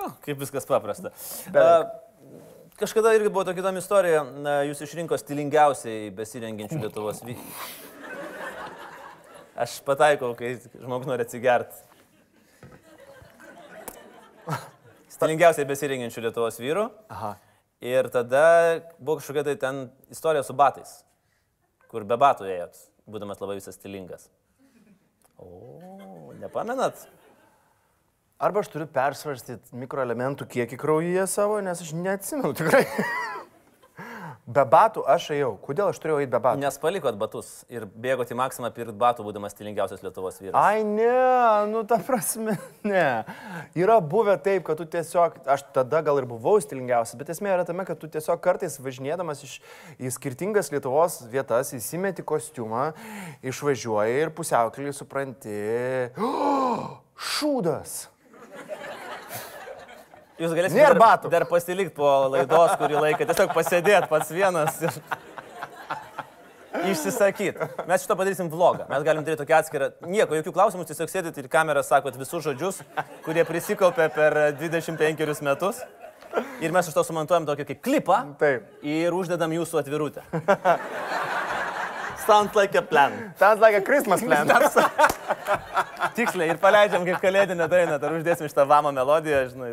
O, kaip viskas paprasta. A, kažkada irgi buvo tokia įdomi istorija, jūs išrinko stilingiausiai besirenginčių Lietuvos vyrų. Aš pataikau, kai žmogus nori atsigerti. Stilingiausiai besirenginčių Lietuvos vyrų. Aha. Ir tada buvo kažkokia tai ten istorija su batais, kur be batų ėjot, būdamas labai visas stilingas. O, nepamenat? Arba aš turiu persvarstyti mikroelementų kiekį kraujyje savo, nes aš neatsimenu tikrai. be batų aš ėjau. Kodėl aš turėjau eiti be batų? Nes palikot batus ir bėgote į maksimą pirkti batų, būdamas stilingiausias Lietuvos vyras. Ai ne, nu ta prasme, ne. Yra buvę taip, kad tu tiesiog, aš tada gal ir buvau stilingiausias, bet esmė yra tame, kad tu tiesiog kartais važinėdamas iš, į skirtingas Lietuvos vietas įsimeti kostiumą, išvažiuoji ir pusiaukelį supranti. Oh, šūdas. Jūs galėsite dar, batų. dar pasilikti po laidos kurį laiką, tiesiog pasėdėti pats vienas ir išsisakyti. Mes šito padarysim vlogą. Mes galim daryti tokį atskirą. Nieko, jokių klausimų, tiesiog sėdit ir kamerą sakot visus žodžius, kurie prisikaupė per 25 metus. Ir mes iš to sumontuojam tokį kaip klipą Taip. ir uždedam jūsų atvirutę. Sound like a plan. Sounds like a Christmas plan. Tiksliai ir paleidžiam kaip kalėdinę dainą, ar uždėsim šitą vamo melodiją, žinai.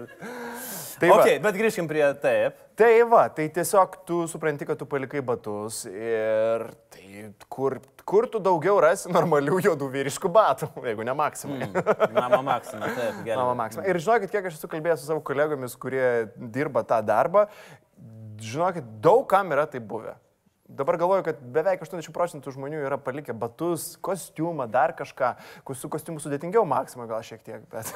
Tai va. Ok, bet grįžkim prie taip. Tai va, tai tiesiog tu supranti, kad tu palikai batus ir tai kur, kur tu daugiau rasi normalių juodų vyriškų batų, jeigu ne maksimai. Mm. Mama Maksima, taip, gerai. Mama Maksima. Ir žinokit, kiek aš esu kalbėjęs su savo kolegomis, kurie dirba tą darbą, žinokit, daug kam yra tai buvę. Dabar galvoju, kad beveik 80 procentų žmonių yra palikę batus, kostiumą, dar kažką. Su kostiumu sudėtingiau, Maksima gal šiek tiek, bet...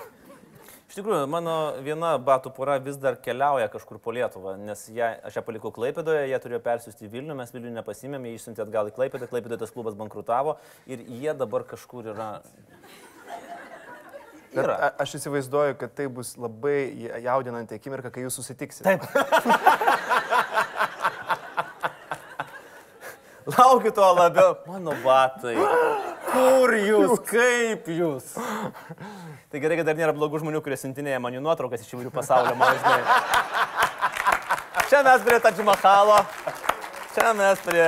Iš tikrųjų, mano viena batų pora vis dar keliauja kažkur po Lietuvą, nes ją, aš ją palikau Klaipėdoje, jie turėjo persiųsti į Vilnių, mes Vilnių nepasimėm, jie išsiuntė atgal į Klaipėdą, Klaipėdoje tas klubas bankrutavo ir jie dabar kažkur yra. bet Yra. a- aš įsivaizduoju, kad tai bus labai jaudinanti akimirka, kai jūs susitiksite. Taip. Laukiu to labiau. Mano batai. Kur jūs, kaip jūs? Tai gerai, kad dar nėra blogų žmonių, kurie siuntinėja man jų nuotraukas iš įvairių pasaulio mažai. Čia mes prie Tadžimahalo, čia mes prie.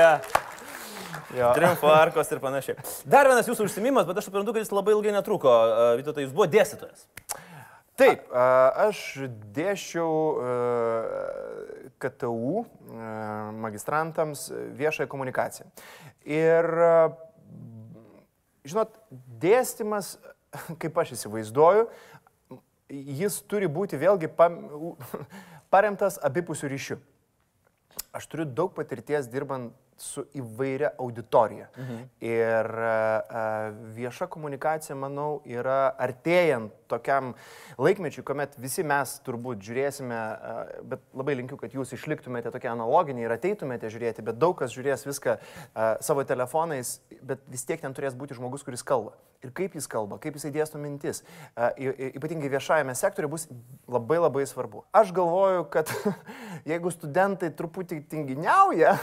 Triumfo arkos ir panašiai. Dar vienas jūsų užsimimas, bet aš suprantu, kad jis labai ilgai netruko. Vytautai, jūs buvo dėstytojas. Taip, a, aš dėšiau a, KTU a, magistrantams viešąją komunikaciją. Ir, a, žinot, dėstymas, kaip aš įsivaizduoju, jis turi būti vėlgi paremtas abipusių ryšių. Aš turiu daug patirties dirbant su įvairia auditorija. Mhm. Ir a, vieša komunikacija, manau, yra artėjant tokiam laikmečiui, kuomet visi mes turbūt žiūrėsime, a, bet labai linkiu, kad jūs išliktumėte tokie analoginiai ir ateitumėte žiūrėti, bet daug kas žiūrės viską a, savo telefonais, bet vis tiek ten turės būti žmogus, kuris kalba. Ir kaip jis kalba, kaip jisai dėsto mintis, a, ypatingai viešajame sektoriu bus labai labai svarbu. Aš galvoju, kad jeigu studentai truputį tinginiauja,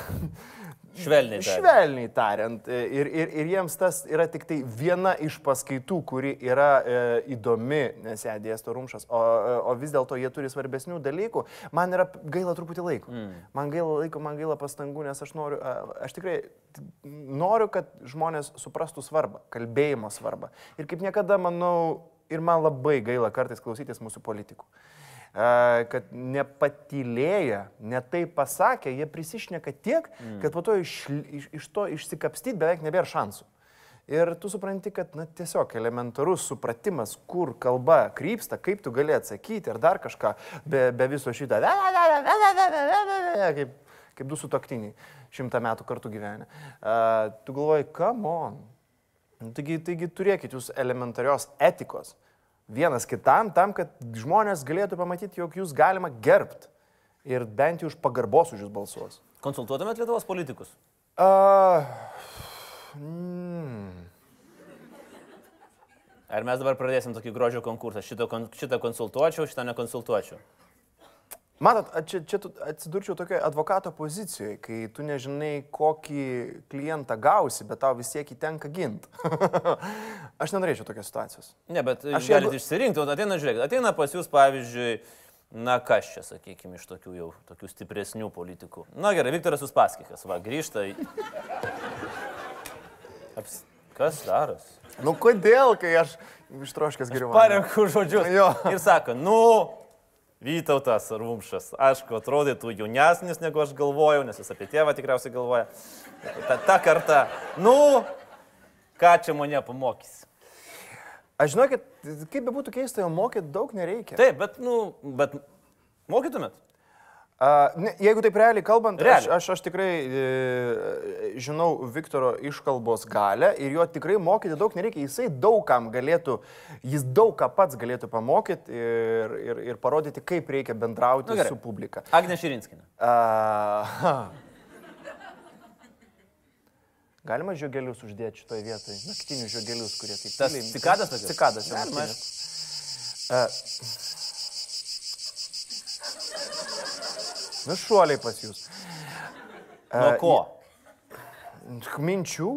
Švelniai tariant. Švelniai tariant. Ir, ir, ir jiems tas yra tik tai viena iš paskaitų, kuri yra e, įdomi, nes ją dėsto rumšas, o, e, o vis dėlto jie turi svarbesnių dalykų. Man yra gaila truputį laiko. Mm. Man gaila laiko, man gaila pastangų, nes aš noriu, aš tikrai noriu, kad žmonės suprastų svarbą, kalbėjimo svarbą. Ir kaip niekada, manau, ir man labai gaila kartais klausytis mūsų politikų. E, kad nepatylėję, netai pasakė, jie prisišneka tiek, mm. kad po to iš, iš, iš to išsikapstyti beveik nebėra šansų. Ir tu supranti, kad na, tiesiog elementarus supratimas, kur kalba krypsta, kaip tu gali atsakyti ir dar kažką be, be viso šito. Kaip, kaip du sutoktiniai šimtą metų kartu gyvenę. Uh, tu galvoji, come on. Taigi, taigi turėkit jūs elementarios etikos vienas kitam, tam, kad žmonės galėtų pamatyti, jog jūs galima gerbti ir bent jau už pagarbos už jūs balsuos. Konsultuotumėt Lietuvos politikus? Uh, mm, Ar mes dabar pradėsim tokį grožio konkursą? Šitą, šitą konsultuočiau, šitą nekonsultuočiau. Matot, čia, čia atsidurčiau tokioje advokato pozicijoje, kai tu nežinai, kokį klientą gausi, bet tau vis tiek įtenka ginti. Aš nenorėčiau tokios situacijos. Ne, bet Aš galite jeigu- išsirinkti, o ateina, žiūrėkit, ateina pas jūs, pavyzdžiui, na kas čia, sakykime, iš tokių jau, tokių stipresnių politikų. Na gerai, Viktoras Uspaskikas, va, grįžta į... Aps... Kas daros? Nu kodėl, kai aš ištroškęs geriau. Parenku žodžius. Jo. Ir sako, nu, Vytautas Rumšas, aišku, atrodytų jaunesnis negu aš galvojau, nes jis apie tėvą tikriausiai galvoja. Ta, ta karta, nu, ką čia mane pamokys. Aš žinokit, kaip be būtų keista, jo mokyti daug nereikia. Taip, bet, nu, bet mokytumėt? Jeigu taip realiai kalbant, aš, Realiai. aš, aš tikrai e, žinau Viktoro iškalbos galę ir jo tikrai mokyti daug nereikia. Jisai daug kam galėtų, jis daug ką pats galėtų pamokyti ir, ir, ir parodyti, kaip reikia bendrauti Nu, gerai. su publika. Agne Širinskinė. Galima žiogelius uždėti šitoje vietoje, naktinius žiogelius, kurie taip Tas tyliai- cikadas tokias? Cikadas, jau Galima, naktinės. A, Nu, šuoliai pas jūs. Nuo ko? Minčių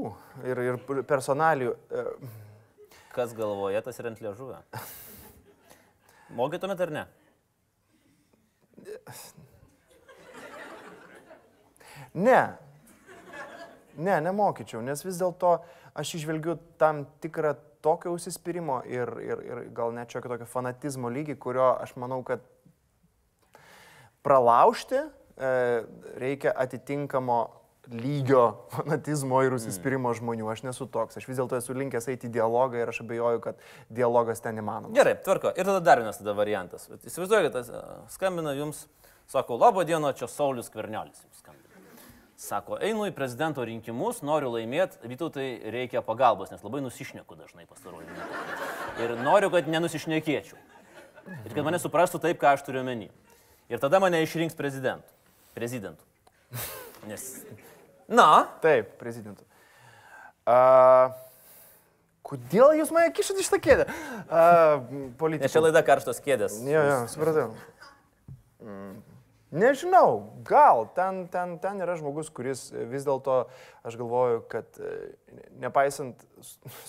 ir, ir personalijų. E, Kas galvoja, tas ir ant liežuvio. Mokytumėt ar ne? Ne. Ne, nemokyčiau, nes vis dėlto aš išvelgiu tam tikrą tokio užsispyrimo ir, ir, ir gal net šiokio tokio fanatizmo lygį, kurio aš manau, kad pralaužti e, reikia atitinkamo lygio fanatizmo ir užsispyrimo žmonių. Aš nesu toks. Aš vis dėlto esu linkęs eiti į dialogą ir aš abejoju, kad dialogas ten įmanomas. Gerai, tvarko. Ir tada dar vienas tada variantas. Vat Įsivaizduokit, tas, e, skambina jums, sako, labo dieno, čia Saulis skambina. Sako, einu į prezidento rinkimus, noriu laimėti, Vytautai reikia pagalbos, nes labai nusišneku dažnai pastaruoju metu. Ir noriu, kad nenusišnekėčiau. Ir kad mane suprastų taip, ką aš turiu omeny. Ir tada mane išrinks prezidentu. Prezidentu. Nes. Na, Taip, prezidentu. Uh, kodėl jūs mane kišat iš tą kėdę? Uh, nes čia laida karštos kėdės. Jo, jo, supratau. Mm. Nežinau, gal ten, ten, ten yra žmogus, kuris vis dėlto, aš galvoju, kad e, nepaisant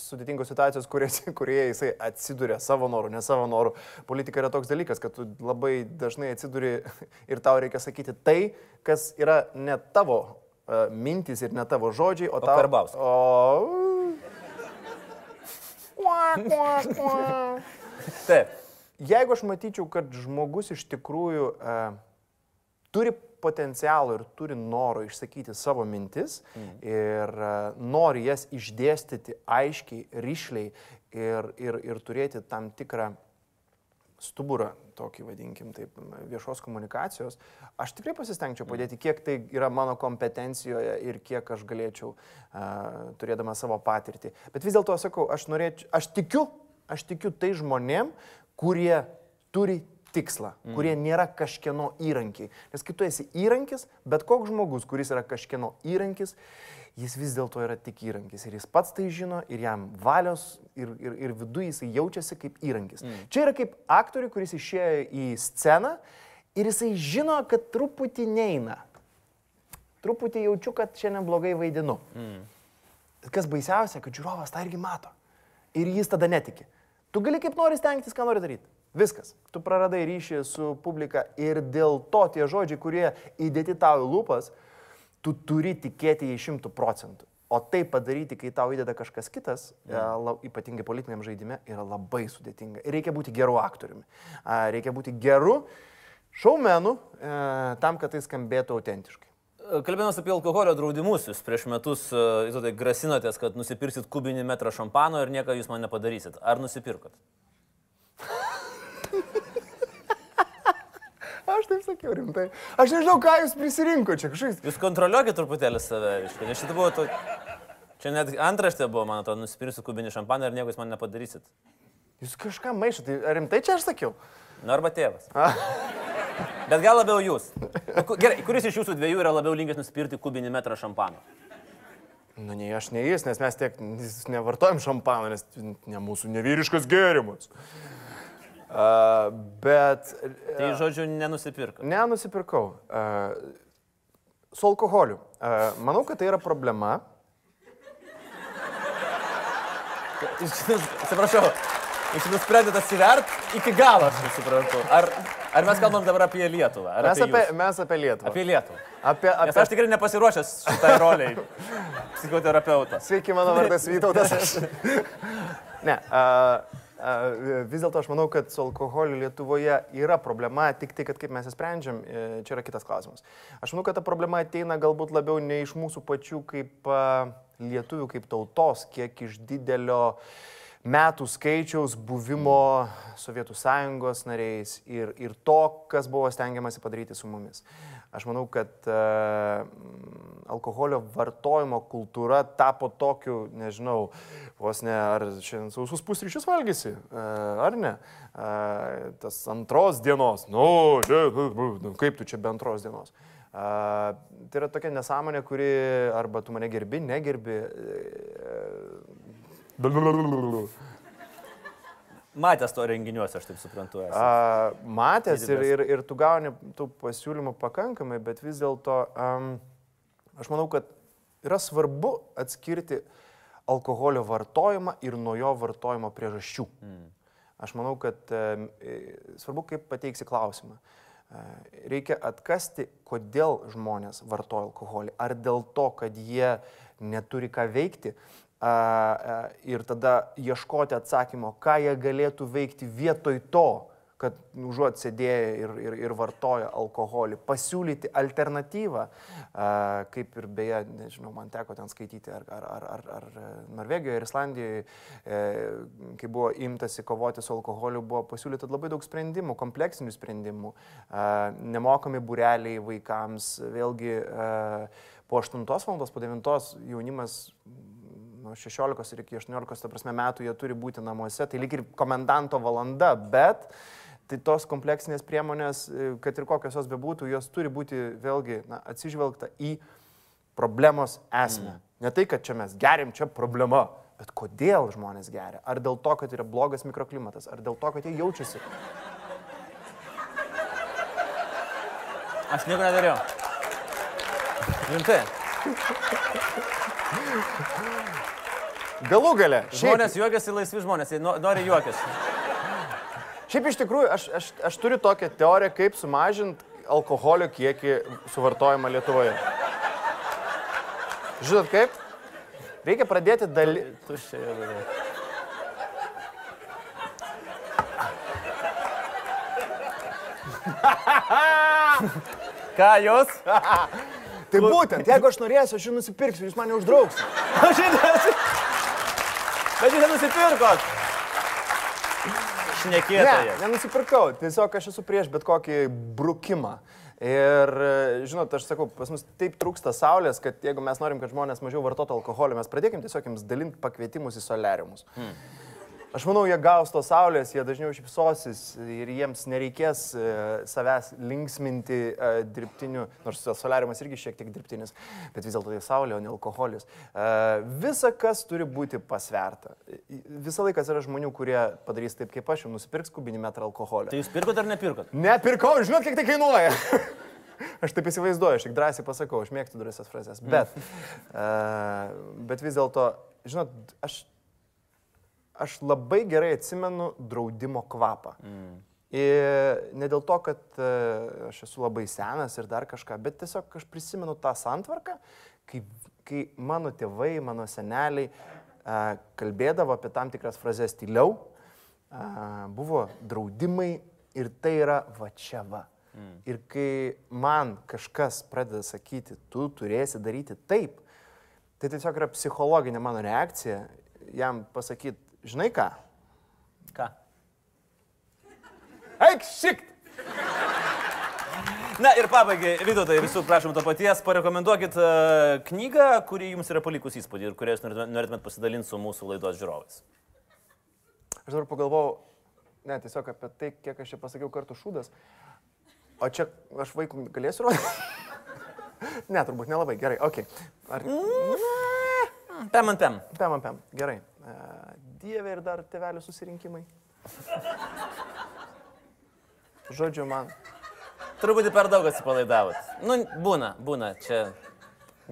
sudėtingos situacijos, kuriuose- kurioje jisai atsiduria savo norų, ne savo norų, politika yra toks dalykas, kad tu labai dažnai atsiduri ir tau reikia sakyti tai, kas yra ne tavo uh, mintis ir ne tavo žodžiai, o. O... Kua, kua, kua. Taip. Jeigu aš matyčiau, kad žmogus iš tikrųjų e, turi potencialą ir turi noro išsakyti savo mintis mm. ir e, nori jas išdėstyti aiškiai, ryšliai ir, ir, ir turėti tam tikrą stuburą, tokį vadinkim taip, viešos komunikacijos, aš tikrai pasistengčiau padėti, kiek tai yra mano kompetencijoje ir kiek aš galėčiau, uh, turėdama savo patirtį. Bet vis dėlto sakau, aš norėčiau, aš tikiu, aš tikiu tai žmonėm, kurie turi tikslą, mm. kurie nėra kažkieno įrankiai. Nes kai tu esi įrankis, bet koks žmogus, kuris yra kažkieno įrankis, jis vis dėlto yra tik įrankis. Ir jis pats tai žino, ir jam valios, ir, ir, ir viduje jisai jaučiasi kaip įrankis. Mm. Čia yra kaip aktoriui, kuris išėjo į sceną ir jisai žino, kad truputį neina. Truputį jaučiu, kad šiandien blogai vaidinu. Mm. Kas baisiausia, kad žiūrovas tą irgi mato. Ir jis tada netiki. Tu gali kaip nori stengtis, ką nori daryti. Viskas. Tu praradai ryšį su publika ir dėl to tie žodžiai, kurie įdėti tau į lūpas, tu turi tikėti į šimtų procentų. O tai padaryti, kai tau įdeda kažkas kitas, mm. ypatingai politiniam žaidime, yra labai sudėtinga. Ir reikia būti geru aktoriumi. Reikia būti geru šaumenu e, tam, kad tai skambėtų autentiškai. Kalbėdamas apie alkoholio draudimus, jūs prieš metus uh, tai grasinotės, kad nusipirksit kubinį metrą šampano ir nieko jūs man nepadarysit. Ar nusipirkot? Aš taip sakiau rimtai. Aš nežinau, ką jūs prisirinko čia kažkaip. Jūs kontroliuokit truputėlį save, reiškia, nes šitą buvo to... Čia net antraštė buvo, man atrodo, nusipirksiu kubinį šampaną ir nieko jūs man nepadarysit. Jūs kažką maišote, ar rimtai čia aš sakiau? Na arba tėvas. Bet gal labiau jūs. Nu, Gerai, kuris iš jūsų dviejų yra labiau linkęs nusipirkti kubinį metrą šampano? Nu, nei aš, nei jis, nes mes tiek nevartojam šampano, nes ne mūsų nevyriškas gėrimas. Uh, bet... Tai žodžiu, nenusipirkot. Nenusipirkau. Uh, su alkoholiu. Uh, manau, kad tai yra problema. Atsiprašau, jūs nusprendėte atsivert iki galo, aš nesuprantu. Ar, ar mes kalbam dabar apie Lietuvą? Mes apie, jus? mes apie Lietuvą. apie Lietuvą. apie, Nes apie... aš tikrai nepasiruošęs šitai roliai. Psichoterapeutas. Sveiki, mano vardas Vytautas. ne, a, vis dėlto aš manau, kad su alkoholiu Lietuvoje yra problema, tik tai, kad kaip mes ją sprendžiam, e, čia yra kitas klausimas. Aš manau, kad ta problema ateina galbūt labiau ne iš mūsų pačių kaip lietuvių, kaip tautos, kiek iš didelio metų skaičiaus buvimo Sovietų sąjungos nariais ir, ir to, kas buvo stengiamasi padaryti su mumis. Aš manau, kad uh, alkoholio vartojimo kultūra tapo tokiu, nežinau, vos ne, ar šiandien sausus pusryčius valgysi, uh, ar ne. Uh, tas antros dienos, nu, nu, kaip tu čia be antros dienos. Uh, tai yra tokia nesąmonė, kuri arba tu mane gerbi, negerbi. Uh, Matęs to renginiuose, aš taip suprantu. esi. A, matęs ir, ir, ir tu gauni tų pasiūlymų pakankamai, bet vis dėlto um, aš manau, kad yra svarbu atskirti alkoholio vartojimą ir nuo jo vartojimo priežasčių. Mm. Aš manau, kad um, svarbu, kaip pateiksi klausimą. E, Reikia atkasti, kodėl žmonės vartoja alkoholį. Ar dėl to, kad jie neturi ką veikti, ir tada ieškoti atsakymo, ką jie galėtų veikti vietoj to, kad užuot sėdėję ir, ir, ir vartoja alkoholį, pasiūlyti alternatyvą, kaip ir beje, nežinau, man teko ten skaityti, ar, ar, ar, ar, ar Norvegijoje ir Islandijoje, e, kai buvo imtasi kovoti su alkoholiu, buvo pasiūlyta labai daug sprendimų, kompleksinių sprendimų, nemokami bureliai vaikams, vėlgi po 8 val. po 9 jaunimas nuo 16 ir iki 18 ta prasme, metų jie turi būti namuose, tai lyg ir komendanto valanda, bet tai tos kompleksinės priemonės, e, kad ir kokios jos bebūtų, jos turi būti vėlgi na, atsižvelgta į problemos esmę. Mm. Ne tai, kad čia mes gerim, čia problema, bet kodėl žmonės geria. Ar dėl to, kad yra blogas mikroklimatas, ar dėl to, kad jie jaučiasi. Aš nieko nedariau. Rimtai. Galų gale. Šiaip, Žmonės juokiasi, laisvi žmonės, jie no- nori juokiasi. šiaip iš tikrųjų, aš, aš, aš turiu tokią teoriją, kaip sumažinti alkoholio kiekį suvartojimą Lietuvoje. Žinot kaip? Reikia pradėti daly... Tuščia jau beveik. Ką jūs? Tai būtent, jeigu aš norėsiu, aš jį nusipirksiu, jūs mane uždrauks. Aš šitas. Bet jūs nenusipirkot. Ne, Šnekėtojas. nenusipirkau, tiesiog aš esu prieš bet kokį brukimą. Ir, žinot, aš sakau, pas mus taip trūksta saulės, kad jeigu mes norim, kad žmonės mažiau vartotų alkoholio, mes pradėkim tiesiog jiems dalinti pakvietimus į solariumus. Hmm. Aš manau, jie gaus tos saulės, jie dažniau šypsosis ir jiems nereikės e, savęs linksminti e, dirbtiniu, nors solariumas irgi šiek tiek dirbtinis, bet vis dėlto tai saulė, o ne alkoholis. E, visa, kas turi būti pasverta. Visą laiką yra žmonių, kurie padarys taip kaip aš, ir nusipirks kubinį metrą alkoholio. Tai jūs pirkot ar nepirkot? Nepirkau, žinot, kiek tai kainuoja. Aš taip įsivaizduoju, aš tik drąsiai pasakau, aš mėgstu drąsias frazes. Bet, uh, bet vis dėlto, žinot, aš, aš labai gerai atsimenu draudimo kvapą. Mm. Ir ne dėl to, kad uh, aš esu labai senas ir dar kažką, bet tiesiog aš prisimenu tą santvarką, kai, kai mano tėvai, mano seneliai uh, kalbėdavo apie tam tikras frazes tyliau, uh, buvo draudimai ir tai yra va čia va. Mm. Ir kai man kažkas pradeda sakyti, tu turėsi daryti taip, tai tiesiog yra psichologinė mano reakcija jam pasakyti, žinai ką? Ką? Eik šik! Na ir pabaigai, Vydotai, visų prašom to paties, parekomenduokit uh, knygą, kuri jums yra palikus įspūdį ir kurią jūs norėtumėt pasidalinti su mūsų laidos žiūrovais. Aš dabar pagalvojau, ne, tiesiog apie tai, kiek aš čia pasakiau kartų šūdas. O čia aš vaikų galėsiu rodyti? ne, turbūt nelabai. Gerai, ok. Ar... Pem ant pem. Pem, pem. Gerai. E, Dieve ir dar tevelių susirinkimai. Žodžiu, man. Truputį per daug atsipalaidavot. Nu, būna, būna. Čia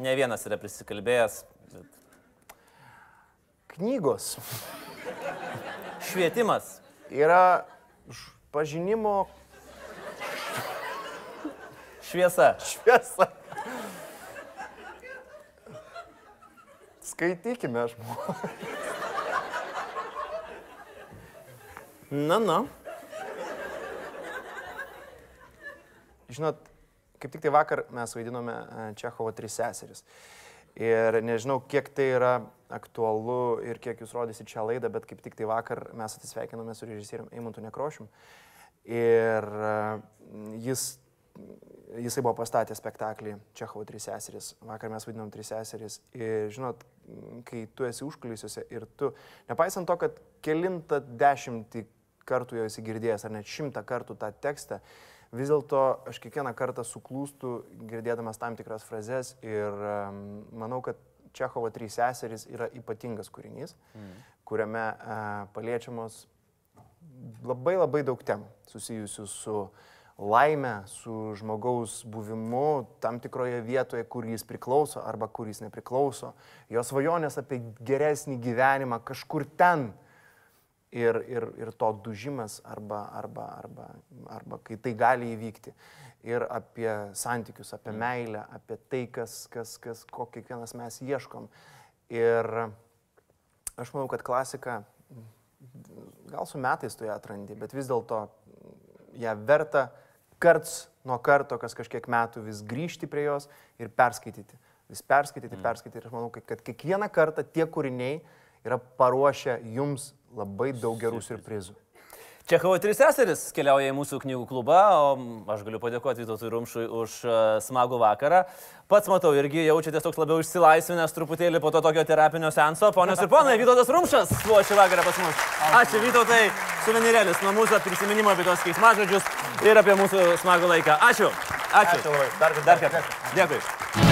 ne vienas yra prisikalbėjęs. Bet... Knygos Švietimas. yra pažinimo Šviesa. šviesa. Skaitykime žmogų. Na, na. Žinot, kaip tik tai vakar mes vaidinome e, Čechovo tris seseris. Ir nežinau, kiek tai yra aktualu ir kiek jūs rodysit šią laidą, bet kaip tik tai vakar mes atsisveikinome su režisieriumi Eimuntu Nekrošium. Ir e, jis, jisai buvo pastatęs spektaklį Čechovo trys seseris. Vakar mes vaidinom trys seseris. Ir žinot, kai tu esi užkulisiuose ir tu, nepaisant to, kad kilintą dešimtį kartų jau esi girdėjęs, ar net šimtą kartų tą tekstą, vis dėlto aš kiekvieną kartą suklūstu girdėdamas tam tikras frazes ir um, manau, kad Čechovo trys seserys yra ypatingas kūrinys, mm. kuriame uh, paliečiamos labai labai daug temų susijusių su laime, su žmogaus buvimu tam tikroje vietoje, kur jis priklauso arba kur jis nepriklauso, jo svajonės apie geresnį gyvenimą kažkur ten ir, ir, ir to dužimas arba, arba, arba, arba kai tai gali įvykti. Ir apie santykius, apie meilę, apie tai, kas, kas, kas, ko kiekvienas mes ieškom. Ir aš manau, kad klasika, gal su metais tu ją atrandi, bet vis dėlto ją verta karts nuo karto, kas kažkiek metų vis grįžti prie jos ir perskaityti. Vis perskaityti, perskaityti. Ir aš manau, kad, kad kiekvieną kartą tie kūriniai yra paruošę jums labai daug gerų surprizų. Čekovo trys seseris keliauja į mūsų knygų klubą, o aš galiu padėkoti Vytautui Rumšui už uh, smagų vakarą. Pats matau, irgi jaučiatės toks labiau išsilaisvinęs truputėlį po to tokio terapinio senso. Ponios ir ponai, Vytautas Rumšas buvo šį vakarą pas mus. Ačiū Vytautai, suvenirėlis nuo mūsų prisiminimo apie tos keismažodžius ir apie mūsų smagų laiką. Ačiū. Ačiū. Ačiū labai. Dar kartą. Dar kartą. Dėkui.